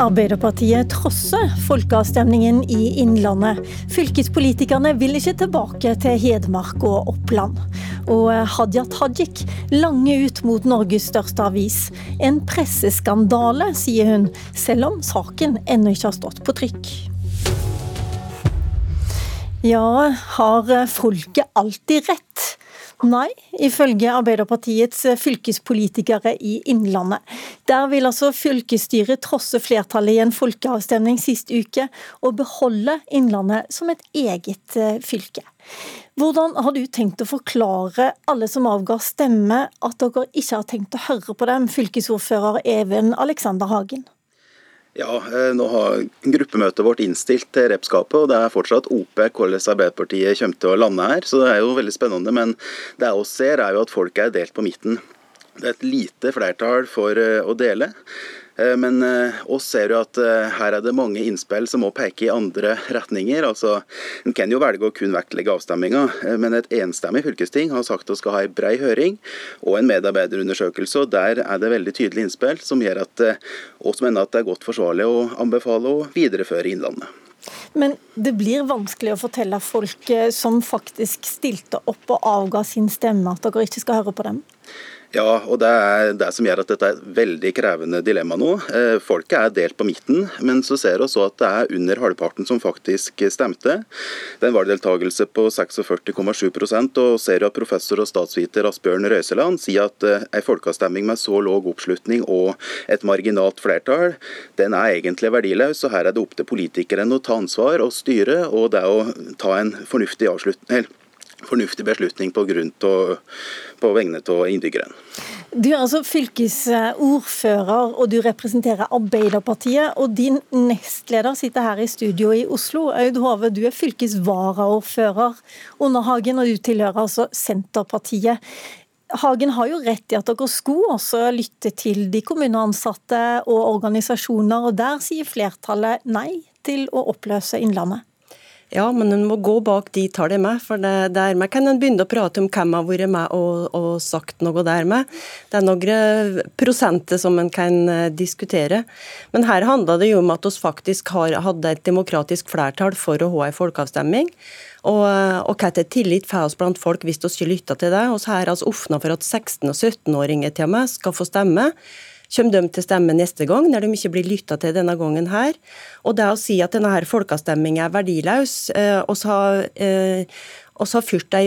Arbeiderpartiet trosser folkeavstemningen i Innlandet. Fylkespolitikerne vil ikke tilbake til Hedmark og Oppland. Og Hadia Tajik langer ut mot Norges største avis. En presseskandale, sier hun, selv om saken ennå ikke har stått på trykk. Ja, har folket alltid rett? Nei, ifølge Arbeiderpartiets fylkespolitikere i Innlandet. Der vil altså fylkesstyret trosse flertallet i en folkeavstemning sist uke, og beholde Innlandet som et eget eh, fylke. Hvordan har du tenkt å forklare alle som avga stemme, at dere ikke har tenkt å høre på dem, fylkesordfører Even Alexander Hagen? Ja, eh, Nå har gruppemøtet vårt innstilt til repskapet, og det er fortsatt OP hvordan Arbeiderpartiet kommer til å lande her. Så det er jo veldig spennende. Men det jeg også ser, er jo at folk er delt på midten. Det er et lite flertall for eh, å dele. Eh, men eh, oss ser jo at eh, her er det mange innspill som må peke i andre retninger. Altså, En kan jo velge å kun vektlegge avstemminga, men et enstemmig fylkesting har sagt at skal ha en brei høring og en medarbeiderundersøkelse. og Der er det veldig tydelige innspill som gjør at oss mener at det er godt forsvarlig å anbefale å videreføre Innlandet. Men det blir vanskelig å fortelle folk som faktisk stilte opp og avga sin stemme, at dere ikke skal høre på dem? Ja, og det er det som gjør at dette er et veldig krevende dilemma nå. Eh, folket er delt på midten, men så ser vi også at det er under halvparten som faktisk stemte. Det er en valgdeltakelse på 46,7 og ser jo at professor og statsviter Asbjørn Røiseland sier at en eh, folkeavstemning med så låg oppslutning og et marginalt flertall, den er egentlig verdiløs. og Her er det opp til politikerne å ta ansvar og styre, og det å ta en fornuftig avslutning fornuftig beslutning på, til, på vegne av innbyggerne. Du er altså fylkesordfører, og du representerer Arbeiderpartiet. Og din nestleder sitter her i studio i Oslo. Aud Hove, du er fylkesvaraordfører under Hagen, og du tilhører altså Senterpartiet. Hagen har jo rett i at dere skulle også lytte til de kommuneansatte og organisasjoner, og der sier flertallet nei til å oppløse Innlandet. Ja, men en må gå bak de tallene med, for det, dermed kan en begynne å prate om hvem har vært med og, og sagt noe dermed. Det er noen prosenter som en kan eh, diskutere. Men her handler det jo om at vi faktisk har, hadde et demokratisk flertall for å ha en folkeavstemning. Og, og hva til tillit får oss blant folk hvis vi ikke lytter til det. Vi har altså åpna for at 16- og 17-åringer til og med skal få stemme kommer de til stemme neste gang, når de ikke blir lytta til denne gangen her. Og det å si at denne her folkeavstemningen er verdiløs, eh, og så har eh, og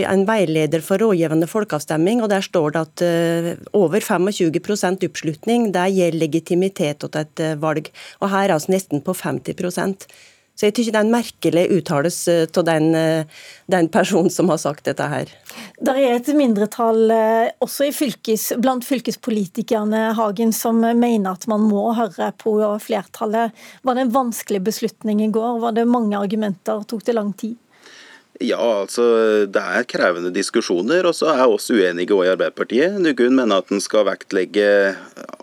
en veileder for rådgivende folkeavstemning, og der står det at uh, over 25% oppslutning det gir legitimitet til et valg. Og her er vi nesten på 50 så jeg synes det er en merkelig uttalelse av den, eh, den, personen som har sagt dette her. Det er et mindretall eh, også fylkes, blant fylkespolitikerne Hagen, som mener at man må høre på flertallet. Var det en vanskelig beslutning i går? Var det mange argumenter? Tok det lang tid? Ja, altså det er krevende diskusjoner, og så er oss uenige òg i Arbeiderpartiet. Nugun mener at en skal vektlegge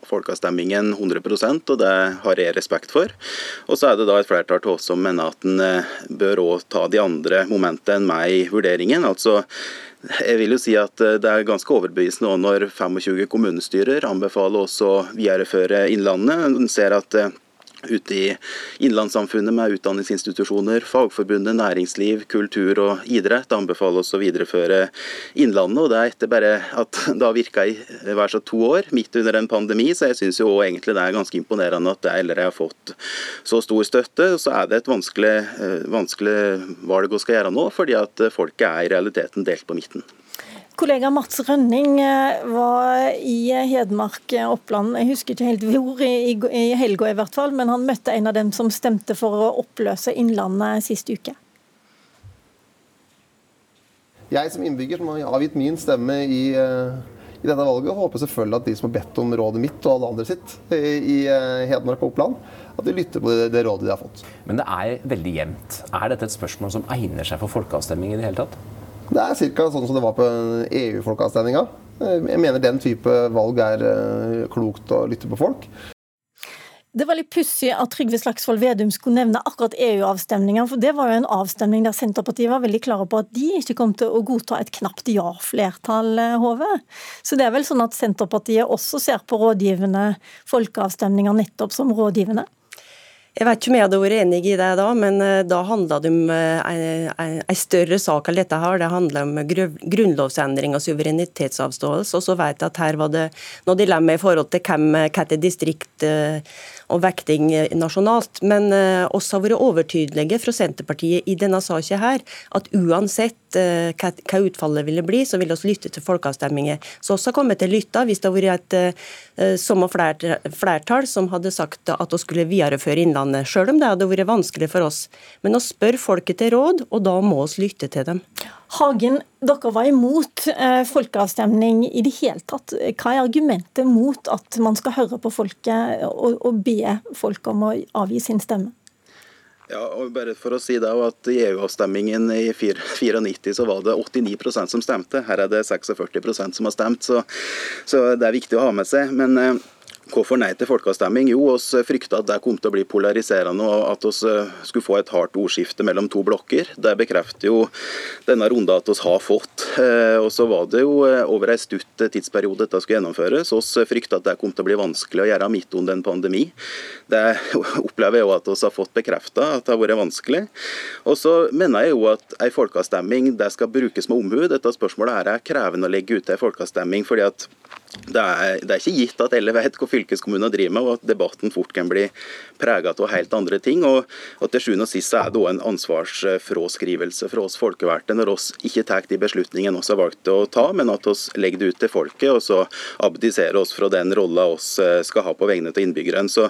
folkeavstemningen 100% og det har jeg respekt for. Og så er det da et flertall til oss som mener at en eh, bør òg ta de andre momentene enn meg i vurderingen. altså jeg vil jo si at eh, Det er ganske overbevisende når 25 kommunestyrer anbefaler oss å videreføre Innlandet. En ser at eh, ute i innlandssamfunnet med utdanningsinstitusjoner, fagforbundet, næringsliv, kultur og idrett anbefaler oss å videreføre Innlandet. og Det er etter bare at det har virka i hver så to år, midt under en pandemi. Så jeg syns egentlig det er ganske imponerende at det allerede har fått så stor støtte. og Så er det et vanskelig, eh, vanskelig valg å skal gjøre nå, fordi at folket er i realiteten delt på midten. Kollega Mats Rønning eh, var i Hedmark, eh, Oppland, jeg husker ikke helt hvor, i, i helga i hvert fall, men han møtte en av dem som stemte for å oppløse Innlandet sist uke. Jeg som innbygger som har avgitt min stemme i, eh, i dette valget, håper selvfølgelig at de som har bedt om rådet mitt og alle andre sitt i Hedmark og Oppland, at de lytter på det rådet de har fått. Men det er veldig jevnt. Er dette et spørsmål som egner seg for folkeavstemning i det hele tatt? Det er ca. sånn som det var på EU-folkeavstemninga. Jeg mener den type valg er eh, klokt å lytte på folk. Det var litt pussig at Trygve Slagsvold Vedum skulle nevne akkurat EU-avstemninga, for det var jo en avstemning der Senterpartiet var veldig klare på at de ikke kom til å godta et knapt ja-flertall, Hove. Så det er vel sånn at Senterpartiet også ser på rådgivende folkeavstemninger nettopp som rådgivende? Jeg vet ikke om jeg hadde vært enig i det da, men eh, da handla det om en eh, større sak enn dette her. Det handla om grunnlovsendring og suverenitetsavståelse. Og så vet jeg at her var det noe dilemma i forhold til hvem, hvilket distrikt eh, og vekting nasjonalt. Men uh, oss har vært overtydelige fra Senterpartiet i denne saken her, at uansett uh, hva, utfallet ville bli, så ville vi lytte til folkeavstemninger. Så vi har kommet til å lytte hvis det har vært et samme flertall som hadde sagt at vi skulle videreføre Innlandet, selv om det hadde vært vanskelig for oss. Men å spørre folket til råd, og da må vi lytte til dem. Hagen, dere var imot eh, folkeavstemning i det hele tatt. Hva er argumentet mot at man skal høre på folket og, og be folk om å avgi sin stemme? Ja, og bare for å si det, at I EU-avstemmingen i 94 så var det 89% som stemte. Her er det 46% som har stemt, så, så, det er viktig å ha med seg. Men eh, Hvorfor nei til folkeavstemning? Jo, oss frykta at det kom til å bli polariserende og at vi eh, skulle få et hardt ordskifte mellom to blokker. Det bekrefter jo denne runden at vi har fått. Eh, og så var det jo eh, over en stutt tidsperiode dette skulle gjennomføres. Vi frykta at det kom til å bli vanskelig å gjøre midt under en pandemi. Det opplever jeg jo at vi har fått bekrefta at det har vært vanskelig. Og så mener jeg jo at en folkeavstemning det skal brukes med omhu. Dette spørsmålet her er krevende å legge ut en folkeavstemning. fordi at det er, det er, ikke gitt at alle vet hva fylkeskommunene driver med, og at debatten fort kan bli preget av helt andre ting. Og, og Til sjuende og sist er det en ansvarsfråskrivelse fra oss folkevalgte når vi ikke tar de beslutningene vi har valgt å ta, men at vi legger det ut til folket, og så abdiserer oss fra den rolla vi eh, skal ha på vegne av innbyggerne. Så,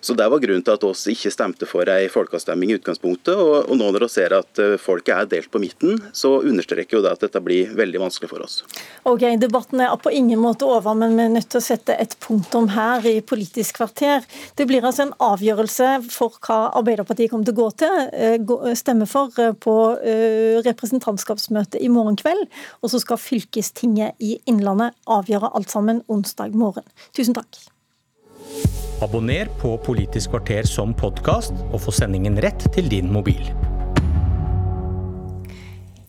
så, Det var grunnen til at vi ikke stemte for en folkeavstemning i utgangspunktet. Og, og nå når vi ser at eh, folket er delt på midten, så understreker jo det at dette blir veldig vanskelig for oss. Ok, Debatten er på ingen måte over over, men vi er nødt til å sette et punktum her i Politisk kvarter. Det blir altså en avgjørelse for hva Arbeiderpartiet kommer til å gå til, eh, stemme for eh, på eh, representantskapsmøtet i morgen kveld. Og så skal fylkestinget i Innlandet avgjøre alt sammen onsdag morgen. Tusen takk. Abonner på Politisk kvarter som podkast, og få sendingen rett til din mobil.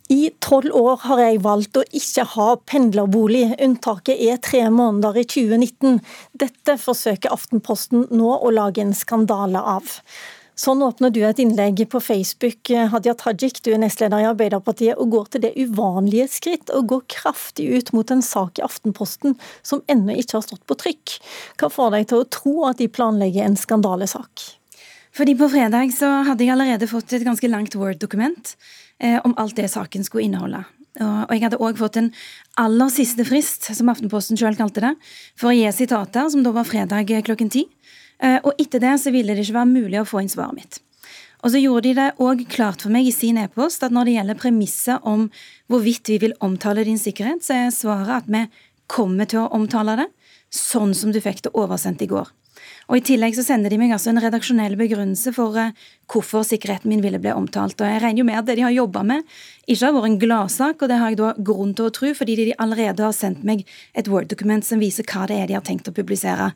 I tolv år har jeg valgt å ikke ha pendlerbolig. Unntaket er tre måneder i 2019. Dette forsøker Aftenposten nå å lage en skandale av. Sånn åpner du et innlegg på Facebook, Hadia Tajik, du er nestleder i Arbeiderpartiet, og går til det uvanlige skritt å gå kraftig ut mot en sak i Aftenposten som ennå ikke har stått på trykk. Hva får deg til å tro at de planlegger en skandalesak? Fordi På fredag så hadde jeg allerede fått et ganske langt Word-dokument eh, om alt det saken skulle inneholde. Og, jeg hadde òg fått en aller siste frist, som Aftenposten sjøl kalte det, for å gi sitater, som da var fredag klokken ti. Eh, og etter det så ville det ikke være mulig å få inn svaret mitt. Og så gjorde de det òg klart for meg i sin e-post at når det gjelder premisset om hvorvidt vi vil omtale din sikkerhet, så er svaret at vi kommer til å omtale det, sånn som du fikk det oversendt i går. Og I tillegg så sender de meg altså en redaksjonell begrunnelse for uh, hvorfor sikkerheten min ville bli omtalt. Og Jeg regner jo med at det de har jobba med, ikke har vært en gladsak, og det har jeg da grunn til å tro, fordi de allerede har sendt meg et Word-dokument som viser hva det er de har tenkt å publisere.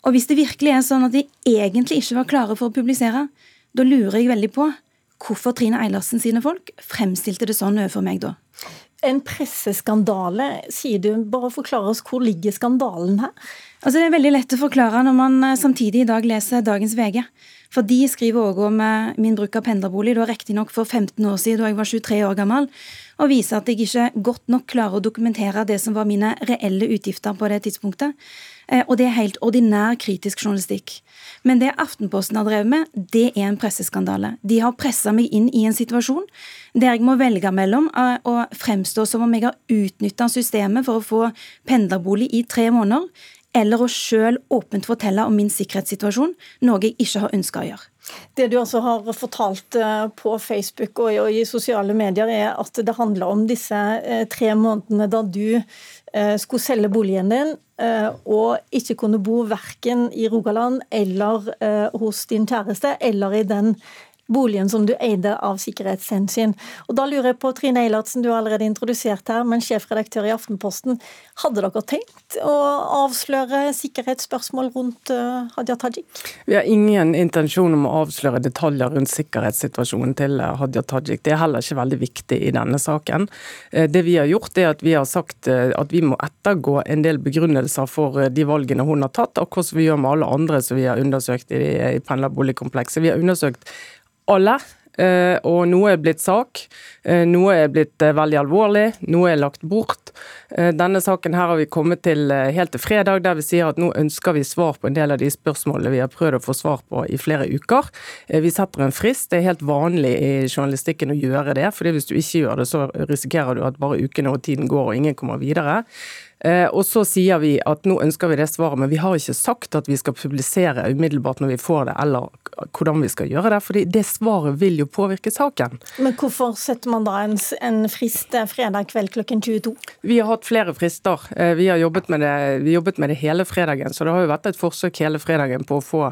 Og Hvis det virkelig er sånn at de egentlig ikke var klare for å publisere, da lurer jeg veldig på hvorfor Trine Eilertsen sine folk fremstilte det sånn overfor meg da. En presseskandale, sier du. Bare forklar oss hvor ligger skandalen her? Altså Det er veldig lett å forklare når man eh, samtidig i dag leser dagens VG. For de skriver òg om eh, min bruk av pendlerbolig, da riktignok for 15 år siden, da jeg var 23 år gammel, og viser at jeg ikke godt nok klarer å dokumentere det som var mine reelle utgifter på det tidspunktet. Eh, og det er helt ordinær kritisk journalistikk. Men det Aftenposten har drevet med, det er en presseskandale. De har pressa meg inn i en situasjon der jeg må velge mellom å fremstå som om jeg har utnytta systemet for å få pendlerbolig i tre måneder, eller å sjøl åpent fortelle om min sikkerhetssituasjon, noe jeg ikke har ønska å gjøre. Det du altså har fortalt eh, på Facebook og i sosiale medier, er at det handler om disse eh, tre månedene da du eh, skulle selge boligen din og ikke kunne bo verken i Rogaland eller hos din kjæreste eller i den boligen som du eide av sikkerhetshensyn. Og da lurer jeg på, Trine Eilertsen, du har allerede introdusert her, men sjefredaktør i Aftenposten. Hadde dere tenkt å avsløre sikkerhetsspørsmål rundt uh, Hadia Tajik? Vi har ingen intensjon om å avsløre detaljer rundt sikkerhetssituasjonen til eh, Hadia Tajik. Det er heller ikke veldig viktig i denne saken. Eh, det vi har gjort, er at vi har sagt at vi må ettergå en del begrunnelser for de valgene hun har tatt, akkurat som vi gjør med alle andre som vi har undersøkt i, i pendlerboligkomplekset. Vi har undersøkt alle. Eh, og noe er blitt sak, eh, noe er blitt eh, veldig alvorlig, noe er lagt bort. Denne saken her har vi kommet til helt til fredag, der vi sier at nå ønsker vi svar på en del av de spørsmålene vi har prøvd å få svar på i flere uker. Vi setter en frist. Det er helt vanlig i journalistikken å gjøre det. fordi hvis du ikke gjør det, så risikerer du at bare ukene og tiden går og ingen kommer videre. Eh, og så sier vi at nå ønsker vi det svaret, men vi har ikke sagt at vi skal publisere umiddelbart når vi får det, eller hvordan vi skal gjøre det. fordi det svaret vil jo påvirke saken. Men hvorfor setter man da en, en frist eh, fredag kveld klokken 22? Vi har hatt flere frister. Eh, vi har jobbet med det, vi jobbet med det hele fredagen, så det har jo vært et forsøk hele fredagen på å få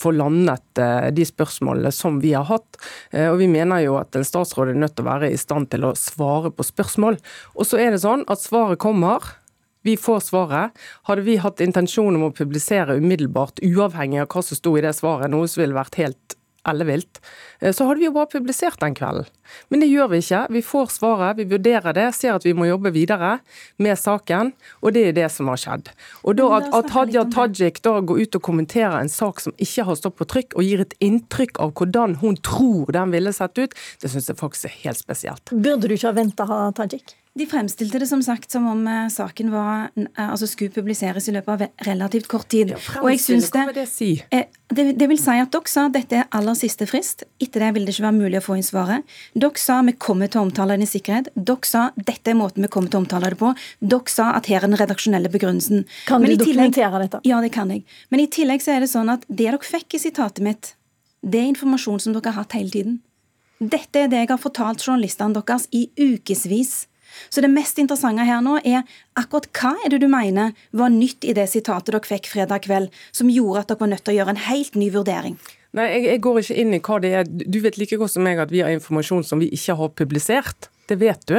få landet de spørsmålene som vi har hatt. Og Vi mener jo at en statsråd er nødt til å være i stand til å svare på spørsmål. Og så er det sånn at svaret kommer vi får svaret. Hadde vi hatt intensjon om å publisere umiddelbart, uavhengig av hva som sto i det svaret, noe som ville vært helt ellevilt, eh, så hadde vi jo bare publisert den kvelden. Men det gjør vi ikke. Vi får svaret, vi vurderer det, ser at vi må jobbe videre med saken, og det er det som har skjedd. Og da At, at Hadia Tajik da går ut og kommenterer en sak som ikke har stått på trykk, og gir et inntrykk av hvordan hun tror den ville sett ut, det syns jeg faktisk er helt spesielt. Burde du ikke ha venta Tajik? De fremstilte det som sagt som om eh, saken var, eh, altså skulle publiseres i løpet av relativt kort tid. Ja, og jeg synes det, det, si? det, det, vil si at Dere sa at dette er aller siste frist. Etter det vil det ikke være mulig å få inn svaret. Dere sa vi kommer til å omtale den i sikkerhet. Dere sa dette er måten vi kommer til å omtale det på. Dere sa at her er den redaksjonelle begrunnelsen. Kan du dokumentere dette? Ja, det kan jeg. Men i tillegg så er det sånn at det dere fikk i sitatet mitt, det er informasjon som dere har hatt hele tiden. Dette er det jeg har fortalt journalistene deres i ukevis. Så det mest interessante her nå er akkurat hva er det du mener var nytt i det sitatet dere fikk fredag kveld, som gjorde at dere var nødt til å gjøre en helt ny vurdering? Nei, jeg, jeg går ikke inn i hva det er. Du vet like godt som meg at vi har informasjon som vi ikke har publisert. Det vet du.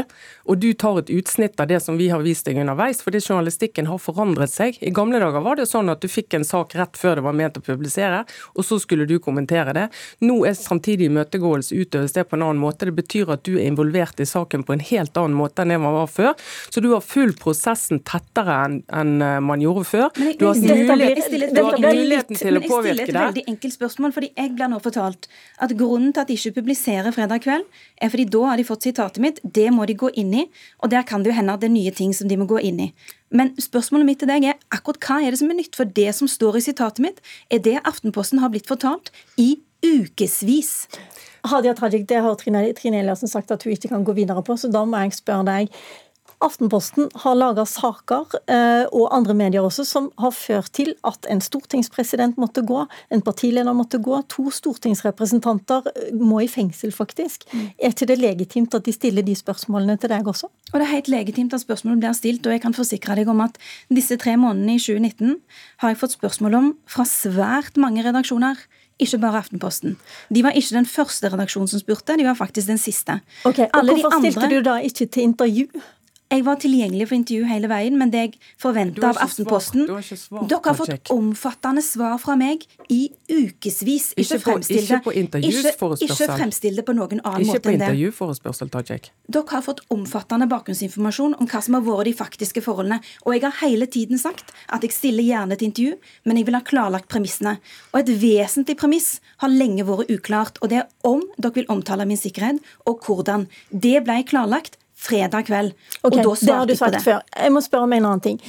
Og du tar et utsnitt av det som vi har vist deg underveis, fordi journalistikken har forandret seg. I gamle dager var det sånn at du fikk en sak rett før det var ment å publisere, og så skulle du kommentere det. Nå er samtidig imøtegåelse utøves det på en annen måte. Det betyr at du er involvert i saken på en helt annen måte enn det man var før. Så du har full prosessen tettere enn eh, man gjorde før. Du har, muligheten til å påvirke det. Jeg stiller et veldig enkelt spørsmål, fordi jeg blir nå fortalt at grunnen til at de ikke publiserer fredag kveld, er fordi da har de fått sitatet mitt det må de gå inn i, og der kan det jo hende at det er nye ting som de må gå inn i. Men spørsmålet mitt til deg er akkurat hva er det som er nytt? For det som står i sitatet mitt, er det Aftenposten har blitt fortalt i ukevis. Hadia Tajik, det har Trine, Trine Eliassen sagt at hun ikke kan gå videre på, så da må jeg spørre deg. Aftenposten har laga saker, eh, og andre medier også, som har ført til at en stortingspresident måtte gå, en partileder måtte gå, to stortingsrepresentanter eh, må i fengsel, faktisk. Mm. Er ikke det legitimt at de stiller de spørsmålene til deg også? Og Det er helt legitimt at spørsmålet blir stilt, og jeg kan forsikre deg om at disse tre månedene i 2019 har jeg fått spørsmål om fra svært mange redaksjoner. Ikke bare Aftenposten. De var ikke den første redaksjonen som spurte, de var faktisk den siste. Ok, og Hvorfor stilte du da ikke til intervju? Jeg var tilgjengelig for intervju hele veien, men det jeg forventa av Aftenposten Dere har fått omfattende svar fra meg i ukevis. Ikke, ikke fremstill det på intervjuforespørsel. Ikke, ikke fremstill det på noen annen ikke måte enn det. Ikke på intervjuforespørsel, Tajik. Dere har fått omfattende bakgrunnsinformasjon om hva som har vært de faktiske forholdene. Og jeg har hele tiden sagt at jeg stiller gjerne til intervju, men jeg vil ha klarlagt premissene. Og et vesentlig premiss har lenge vært uklart, og det er om dere vil omtale min sikkerhet, og hvordan. Det ble klarlagt fredag kveld. Okay, og da svarte det har du sagt det. før. Jeg må spørre om en annen ting.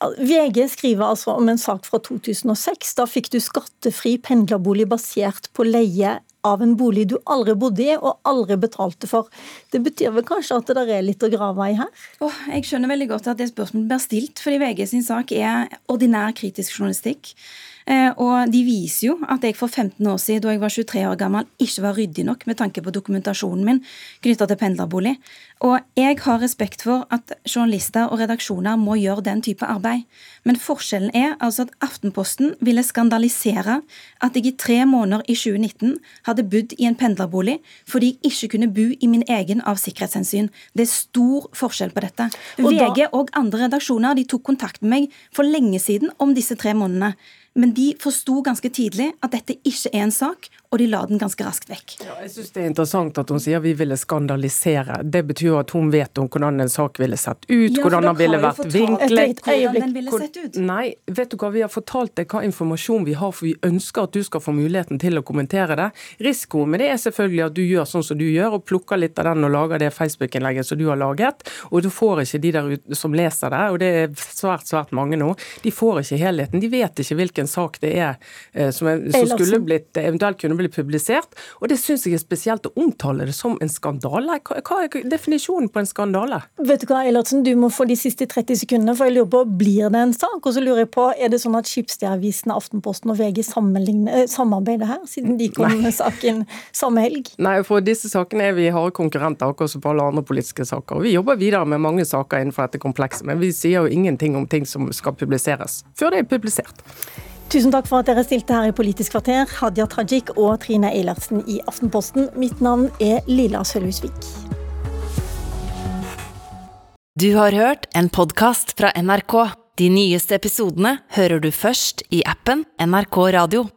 VG skriver altså om en sak fra 2006. Da fikk du skattefri pendlerbolig basert på leie av en bolig du aldri bodde i og aldri betalte for. Det betyr vel kanskje at det er litt å grave i her? Oh, jeg skjønner veldig godt at det spørsmålet blir stilt, fordi VG sin sak er ordinær kritisk journalistikk. Eh, og de viser jo at jeg for 15 år siden, da jeg var 23 år gammel, ikke var ryddig nok med tanke på dokumentasjonen min knytta til pendlerbolig. Og jeg har respekt for at journalister og redaksjoner må gjøre den type arbeid. Men forskjellen er altså at Aftenposten ville skandalisere at jeg i tre måneder i 2019 hadde bodd i en pendlerbolig fordi jeg ikke kunne bo i min egen av sikkerhetshensyn. Det er stor forskjell på dette. Og VG og andre redaksjoner de tok kontakt med meg for lenge siden om disse tre månedene. Men de forsto ganske tidlig at dette ikke er en sak, og de la den ganske raskt vekk. Ja, jeg synes Det er interessant at hun sier vi ville skandalisere. Det betyr at hun vet om hvordan en sak ville sett ut, ja, hvordan den ville vært vinklet. Hvordan den ville sett ut. Nei, vet du hva, vi har fortalt deg hva informasjon vi har, for vi ønsker at du skal få muligheten til å kommentere det. Risikoen med det er selvfølgelig at du gjør sånn som du gjør, og plukker litt av den og lager det Facebook-innlegget som du har laget. Og du får ikke de der som leser det, og det er svært, svært mange nå, de får ikke helheten. De vet ikke hvilken sak det er eh, som, er, som skulle blitt, eventuelt kunne bli publisert. Og det syns jeg er spesielt å omtale det som en skandale. Hva, er definisjonen på en skandale? Vet du hva, Eilertsen, du må få de siste 30 sekundene, for jeg lurer på, blir det en sak? Og så lurer jeg på, er det sånn at Skipsstedavisen, Aftenposten og VG eh, samarbeider her, siden de kom med saken samme helg? Nei, for disse sakene er vi harde konkurrenter, akkurat som på alle andre politiske saker. Og vi jobber videre med mange saker innenfor dette komplekset, men vi sier jo ingenting om ting som skal publiseres, før det er publisert. Tusen takk for at dere stilte her i Politisk kvarter, Hadia Tajik og Trine Eilertsen i Aftenposten. Mitt navn er Lilla Sølhusvik. Du har hørt en podkast fra NRK. De nyeste episodene hører du først i appen NRK Radio.